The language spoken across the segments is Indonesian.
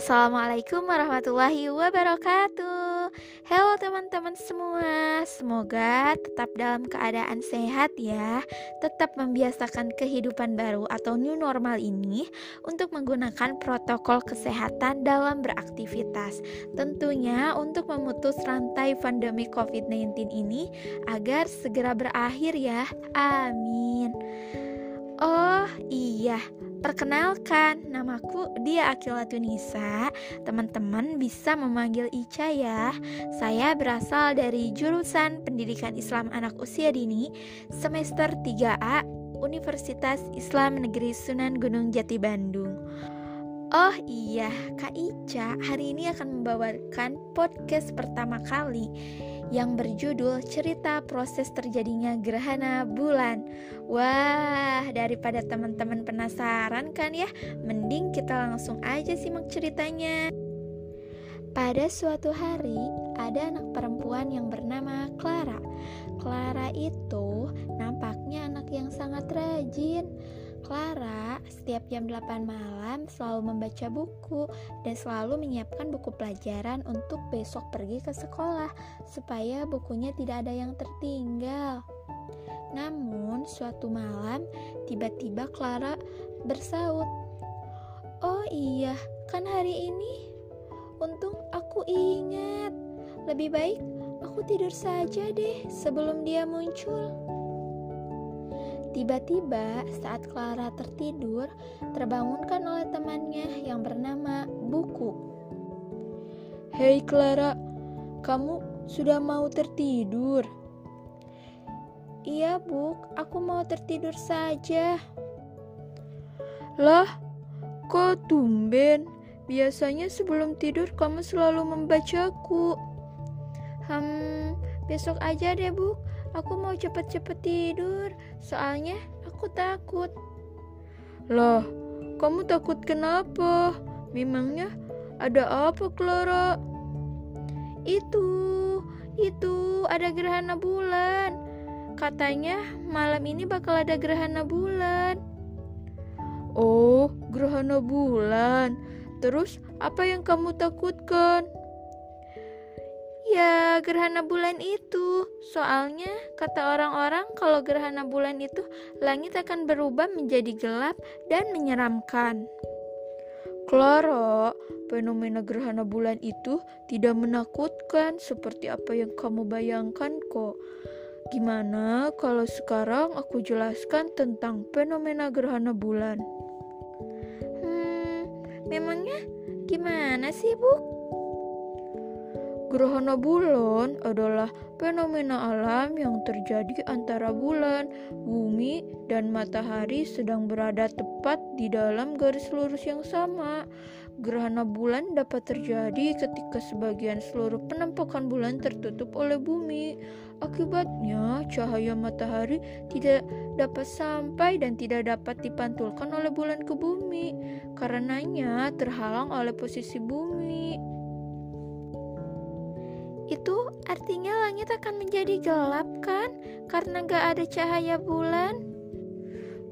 Assalamualaikum warahmatullahi wabarakatuh. Halo teman-teman semua, semoga tetap dalam keadaan sehat ya. Tetap membiasakan kehidupan baru atau new normal ini untuk menggunakan protokol kesehatan dalam beraktivitas. Tentunya untuk memutus rantai pandemi COVID-19 ini agar segera berakhir ya. Amin. Iya, perkenalkan namaku Dia Akila Tunisa. Teman-teman bisa memanggil Ica ya. Saya berasal dari jurusan Pendidikan Islam Anak Usia Dini Semester 3A Universitas Islam Negeri Sunan Gunung Jati Bandung. Oh iya, Kak Ica hari ini akan membawakan podcast pertama kali yang berjudul Cerita Proses Terjadinya Gerhana Bulan. Wah, daripada teman-teman penasaran kan ya, mending kita langsung aja simak ceritanya. Pada suatu hari, ada anak perempuan yang bernama Clara. Clara itu nampaknya anak yang sangat rajin. Clara setiap jam 8 malam selalu membaca buku dan selalu menyiapkan buku pelajaran untuk besok pergi ke sekolah supaya bukunya tidak ada yang tertinggal. Namun suatu malam tiba-tiba Clara bersaut, "Oh iya, kan hari ini untung aku ingat. Lebih baik aku tidur saja deh sebelum dia muncul." Tiba-tiba saat Clara tertidur, terbangunkan oleh temannya yang bernama Buku. Hei Clara, kamu sudah mau tertidur? Iya, Buk, aku mau tertidur saja. Lah, kok tumben? Biasanya sebelum tidur kamu selalu membacaku. Hmm, besok aja deh, Buk. Aku mau cepet-cepet tidur, soalnya aku takut. Loh, kamu takut kenapa? Memangnya ada apa, Clara? Itu, itu ada gerhana bulan. Katanya malam ini bakal ada gerhana bulan. Oh, gerhana bulan. Terus apa yang kamu takutkan? Ya, gerhana bulan itu. Soalnya, kata orang-orang, kalau gerhana bulan itu langit akan berubah menjadi gelap dan menyeramkan. Clara, fenomena gerhana bulan itu tidak menakutkan seperti apa yang kamu bayangkan kok. Gimana kalau sekarang aku jelaskan tentang fenomena gerhana bulan? Hmm, memangnya gimana sih, Bu? Gerhana bulan adalah fenomena alam yang terjadi antara bulan, bumi, dan matahari sedang berada tepat di dalam garis lurus yang sama. Gerhana bulan dapat terjadi ketika sebagian seluruh penampakan bulan tertutup oleh bumi. Akibatnya, cahaya matahari tidak dapat sampai dan tidak dapat dipantulkan oleh bulan ke bumi. Karenanya, terhalang oleh posisi bumi artinya langit akan menjadi gelap kan? Karena gak ada cahaya bulan.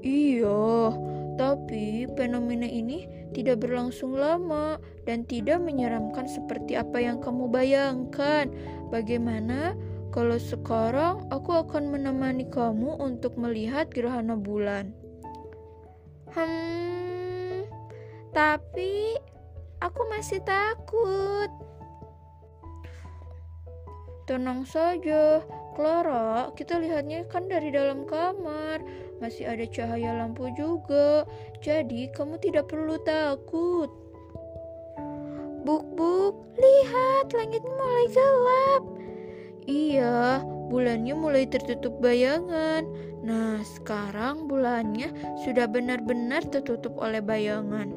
Iya, tapi fenomena ini tidak berlangsung lama dan tidak menyeramkan seperti apa yang kamu bayangkan. Bagaimana kalau sekarang aku akan menemani kamu untuk melihat gerhana bulan? Hmm, tapi aku masih takut. Tenang saja, Clara, kita lihatnya kan dari dalam kamar. Masih ada cahaya lampu juga. Jadi, kamu tidak perlu takut. Buk-buk, lihat langit mulai gelap. Iya, bulannya mulai tertutup bayangan. Nah, sekarang bulannya sudah benar-benar tertutup oleh bayangan.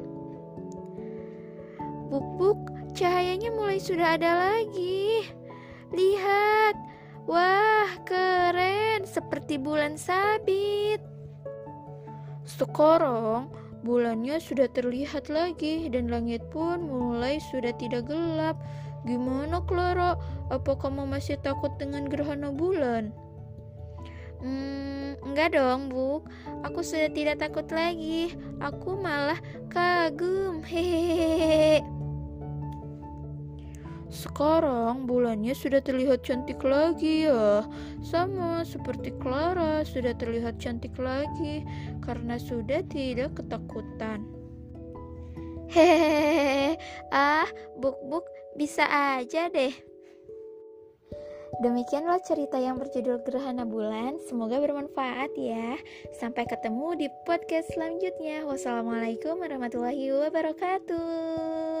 Buk-buk, cahayanya mulai sudah ada lagi. Lihat, wah keren seperti bulan sabit. Sekarang bulannya sudah terlihat lagi dan langit pun mulai sudah tidak gelap. Gimana Clara? Apa kamu masih takut dengan gerhana bulan? Hmm, enggak dong, Bu. Aku sudah tidak takut lagi. Aku malah kagum. Hehehe. Sekarang bulannya sudah terlihat cantik lagi ya. Sama seperti Clara sudah terlihat cantik lagi karena sudah tidak ketakutan. Hehehe, ah, buk-buk bisa aja deh. Demikianlah cerita yang berjudul Gerhana Bulan. Semoga bermanfaat ya. Sampai ketemu di podcast selanjutnya. Wassalamualaikum warahmatullahi wabarakatuh.